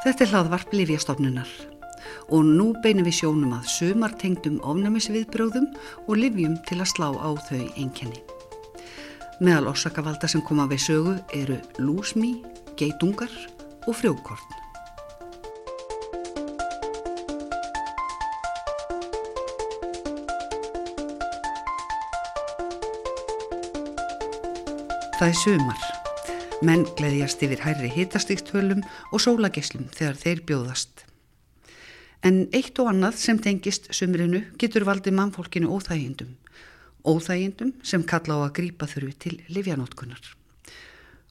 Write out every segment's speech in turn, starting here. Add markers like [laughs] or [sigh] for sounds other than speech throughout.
Þetta er hlaðvarp Livjastofnunar og nú beinum við sjónum að sumar tengdum ofnæmisviðbröðum og livjum til að slá á þau einkenni. Meðal orsakavalda sem koma við sögu eru lúsmí, geitungar og frjókorn. Það er sumar. Menn gleðjast yfir hærri hitastíktölum og sólagislum þegar þeir bjóðast. En eitt og annað sem tengist sumrinu getur valdið mannfólkinu óþægindum. Óþægindum sem kalla á að grípa þurfi til livjanótkunar.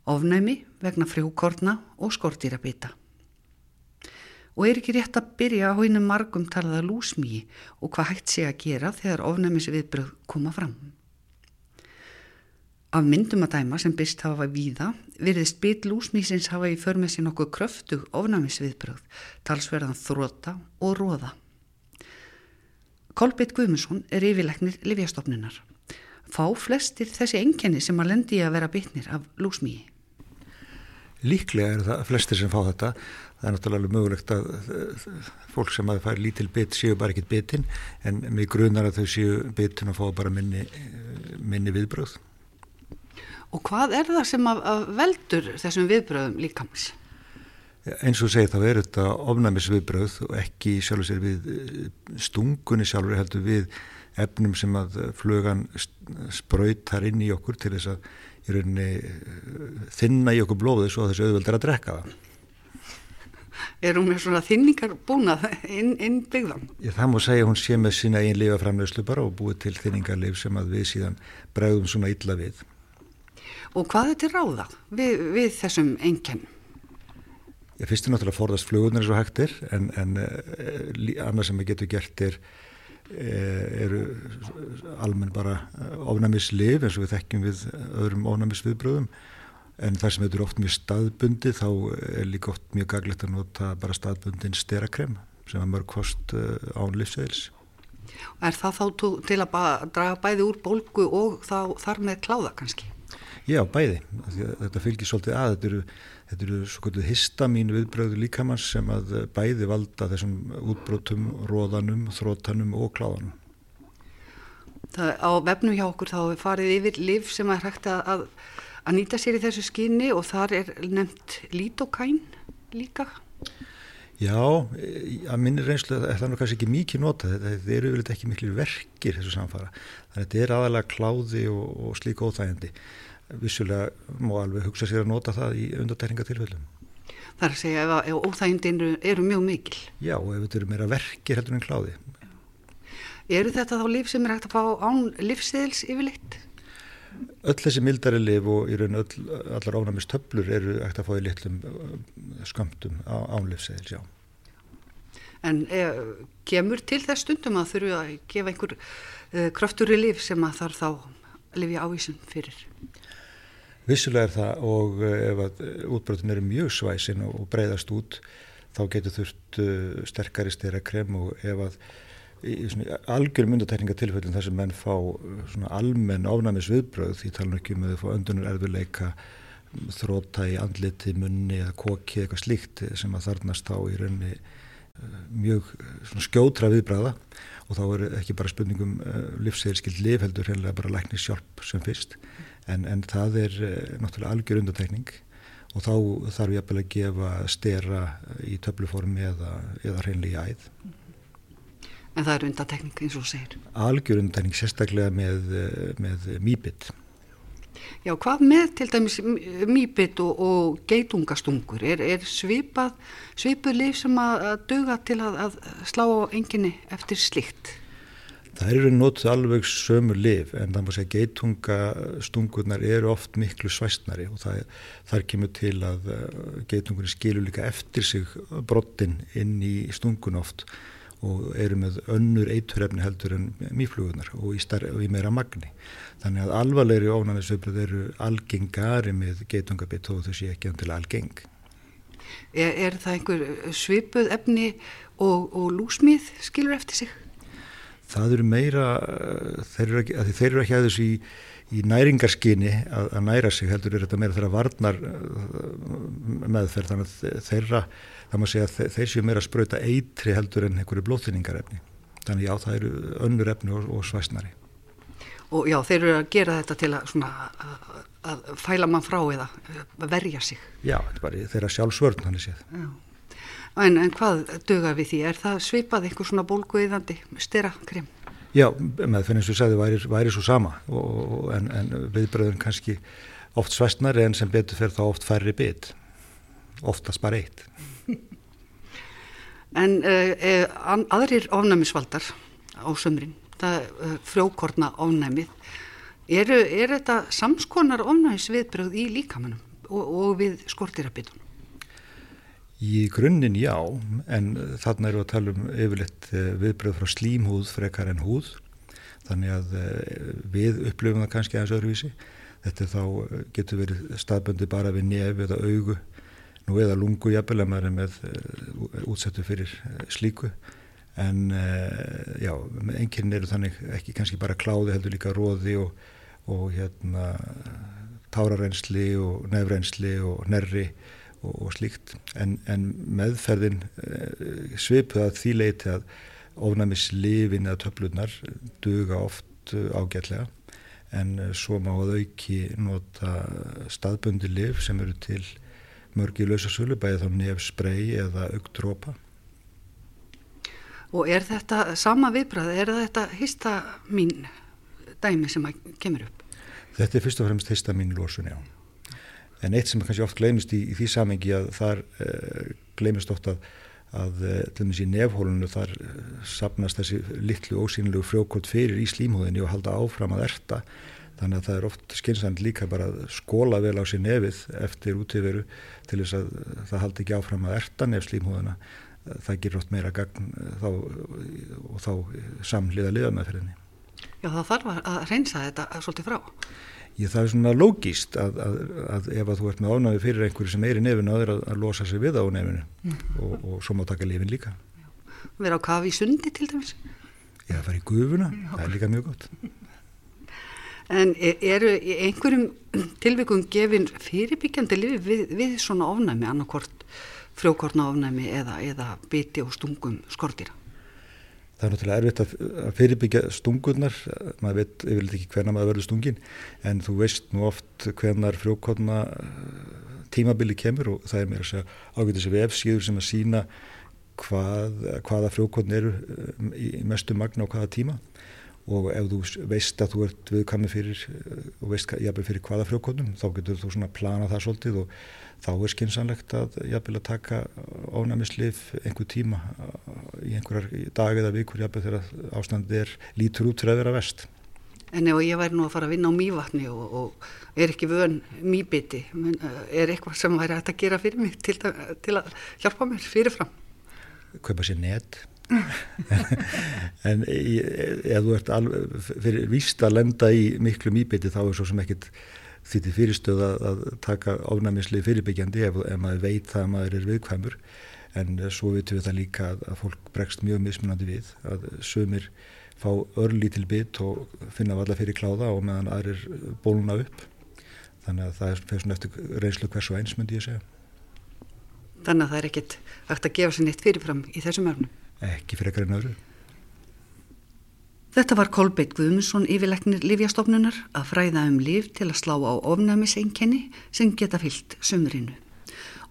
Ofnæmi vegna frjókorna og skortýrabita. Og er ekki rétt að byrja á húnum margum talaða lúsmíi og hvað hægt sé að gera þegar ofnæmisviðbröð koma fram. Af myndum að dæma sem byrst hafa víða virðist bit lúsmísins hafa í förmið sér nokkuð kröftug ofnæmisviðbröð, talsverðan þróta og róða. Kolbeitt Guðmundsson er yfirleiknir Livjastofnunar. Fá flestir þessi enkenni sem að lendi að vera bitnir af lúsmíi? Líklega er það flestir sem fá þetta. Það er náttúrulega mögulegt að fólk sem að fær lítil bit séu bara ekkit bitin en mig grunar að þau séu bitin og fá bara minni, minni viðbröð. Og hvað er það sem að, að veldur þessum viðbröðum líkams? Eins og segið þá er þetta ofnæmis viðbröð og ekki sjálfur sér við eh, stungunni sjálfur heldur við efnum sem að flugan spröytar inn í okkur til þess að í rauninni eh, þinna í okkur blóðu svo að þessu auðvöld er að drekka það. Er hún með svona þinningar búnað inn, inn byggðan? Ég, það má segja hún sé með sína einn lifaframlegslu bara og búið til þinningarlif sem að við síðan bregðum svona illa við. Og hvað er til ráða við, við þessum? Ég fyrst er náttúrulega að forðast flugunar eins og hægtir en, en uh, annað sem við getum gert er uh, eru almenn bara ofnæmisliv eins og við þekkjum við öðrum ofnæmisviðbröðum en þar sem þetta eru oft mjög staðbundi þá er líka oft mjög gaglegt að nota bara staðbundin sterakrem sem er mörg kost án livsæðils. Er það þá til að draga bæði úr bólgu og þá, þar með kláða kannski? Já, bæði. Þetta fylgir svolítið að. Þetta eru, þetta eru svo kvöldu histamín viðbröðu líkamanns sem að bæði valda þessum útbrótum, róðanum, þrótanum og kláðanum. Það, á vefnum hjá okkur þá er farið yfir liv sem er hægt að, að nýta sér í þessu skinni og þar er nefnt lítokæn líka. Já, að minni reynslu það er nú kannski ekki mikið nota, þetta eru yfirleitt ekki miklu verkir þessu samfara. Þannig að þetta er aðalega kláði og, og slík óþægandi vissulega má alveg hugsa sér að nota það í undartæringatilfellum. Það er að segja ef, ef óþægindin eru, eru mjög mikil. Já, ef þetta eru meira verkir heldur en kláði. Eru þetta þá líf sem er hægt að fá án livsseðils yfirleitt? Öll þessi mildari liv og í raun öll, allar ánæmist töflur eru hægt að fá í litlum skamtum án livsseðils, já. En eh, kemur til þess stundum að þurfu að gefa einhver eh, kröftur í liv sem að þarf þá lifja ávísum fyrir? Vissulega er það og eh, ef að eh, útbrotin eru mjög svæsin og breyðast út þá getur þurft uh, sterkari styrra krem og ef að algjör myndatekningatilfellin þar sem menn fá almenn ofnæmis viðbröð því tala ekki um að þau fá öndunur erfileika þróta í andliti, munni eða koki eitthvað slíkt sem að þarnast þá í raunni mjög skjótra viðbræða og þá er ekki bara spurningum uh, livsseðilskild liv heldur reynilega bara læknis hjálp sem fyrst en, en það er uh, náttúrulega algjör undatekning og þá þarf ég að gefa stera í töfluformi eða, eða reynilega í æð. En það er undatekning eins og segir? Algjör undatekning sérstaklega með, uh, með mýbit. Já, hvað með til dæmis mýbit og, og geitungastungur? Er, er svipað, svipað lif sem að, að döga til að, að slá á enginni eftir slikt? Það eru nótið alveg sömu lif en það má segja geitungastungurnar eru oft miklu svæstnari og það, þar kemur til að uh, geitungunni skilur líka eftir sig brottin inn í stungun oft og eru með önnur eiturefni heldur en mýflugunar og í, og í meira magni. Þannig að alvarlegri ónæmisöflöð eru algengari með geitungabitt og þau sé ekki til algeng. Er, er það einhver svipuð efni og, og lúsmið skilur eftir sig? Það eru meira, þeir eru ekki, þeir eru ekki aðeins í, í næringarskinni að, að næra sig, heldur er þetta meira þeirra varnar meðferð, þannig að þeirra, það má segja að þeir séu meira að spröyta eitri heldur en einhverju blóðþyningarefni. Þannig já, það eru önnur efni og, og svæsnari. Og já, þeir eru að gera þetta til að, svona, að, að fæla mann frá eða verja sig. Já, þetta er bara þeirra sjálfsvörn, hann er séð. Já. En, en hvað dögar við því? Er það svipað einhver svona bólguðandi styrakrem? Já, með fyrir eins og segði væri, væri svo sama og, en, en viðbröðun kannski oft svæstnari en sem betur fyrir þá oft færri bit. Oftast bara eitt. [laughs] En uh, aðrir ofnæmisvaldar á sömrin, það uh, frjókorna ofnæmið, eru, er þetta samskonar ofnæmisviðbröð í líkamannum og, og við skortirabitunum? Í grunninn já, en þarna eru að tala um yfirleitt viðbröð frá slímhúð frekar en húð, þannig að við upplöfum það kannski aðeins öðruvísi. Þetta þá getur verið staðböndi bara við nef eða augu nú eða lungu jafnvel að maður er með útsettu fyrir slíku. En já, enginn eru þannig ekki kannski bara kláði heldur líka róði og, og hérna tárarrensli og nefrensli og nerri og, og slíkt en, en meðferðin svipuð að því leiti að ofnæmislifin eða töflunar duga oft ágætlega en svo má að auki nota staðbundi liv sem eru til mörg í lausasölu, bæði þá nef sprei eða augdrópa. Og er þetta sama viðbræð, er þetta histamin dæmi sem kemur upp? Þetta er fyrst og fremst histamin lósun, já. En eitt sem kannski oft gleymist í, í því samengi að þar eh, gleymist oft að, að eh, til dæmis í nefhólunu þar eh, sapnast þessi litlu ósýnilegu frjókort fyrir í slímhóðinni og halda áfram að erta Þannig að það er oft skynsand líka bara að skóla vel á sér nefið eftir útíveru til þess að það haldi ekki áfram að erta nefslímhúðuna. Það gerir oft meira gagn þá, og þá samliða liða með fyrirni. Já það þarf að reynsa þetta svolítið frá. Ég, það er svona lógíst að, að, að ef að þú ert með ánáði fyrir einhverju sem er í nefinu að, að losa sig við á nefinu mm. og, og svo má taka lifin líka. Verða á kafi í sundi til dæmis? Það fær í gufuna, Já. það er líka mjög gott. En e, eru í einhverjum tilvikum gefin fyrirbyggjandi lifi við, við svona ofnæmi, annarkort frjókortna ofnæmi eða, eða biti og stungum skortýra? Það er náttúrulega erfitt að fyrirbyggja stungunar, maður veit yfirlega ekki hvernig maður verður stungin, en þú veist nú oft hvernar frjókortna tímabili kemur og það er mér að segja ágætið sem vefsíður sem að sína hvað, hvaða frjókortn eru í mestu magna á hvaða tíma og ef þú veist að þú ert viðkvæmið fyrir eh, og veist jafnveg fyrir hvaða frjókvöldum þá getur þú svona planað það svolítið og þá er skynsanlegt að jafnveg að taka ónæmislif einhver tíma eh, í einhverjar dag eða vikur jafnveg þegar ástandið er lítur út fyrir að vera vest. En ef ég væri nú að fara að vinna á mývatni og, og er ekki vön mýbiti, eh, er eitthvað sem væri að gera fyrir mig til, til að hjálpa mér fyrirfram? Kaupa sér nett en ef þú ert alveg fyrir víst að lenda í miklu mýbiti þá er svo sem ekkit því til fyrirstöð að taka ofnæmisli fyrirbyggjandi ef, ef maður veit það að maður er viðkvæmur. En svo vitum við það líka að, að fólk bregst mjög mismunandi við að sömur fá örlítil bit og finna valla fyrir kláða og meðan aðrir bóluna upp. Þannig að það er fyrir svona eftir reynslu hvers og eins myndi ég segja. Þannig að það er ekkit hægt að gefa sér neitt fyrirfram í þessum örnum ekki fyrir ekkar en öðru. Þetta var Kolbeitt Guðmundsson yfirleiknir Lífjastofnunar að fræða um líf til að slá á ofnæmiseinkenni sem geta fyllt sömurinu.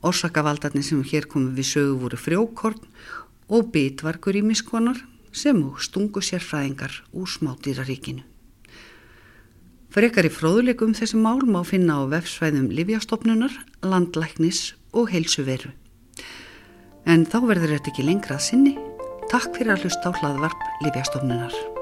Orsakavaldarnir sem hér komum við sögu voru frjókorn og bitvarkur í miskonar sem stungu sérfræðingar úr smátýraríkinu. Frekar í fróðuleikum þessi mál má finna á vefsvæðum Lífjastofnunar, landlæknis og heilsuveru. En þá verður þetta ekki lengra að sinni Takk fyrir að hlusta á hlaðvarp Lífjastofnunar.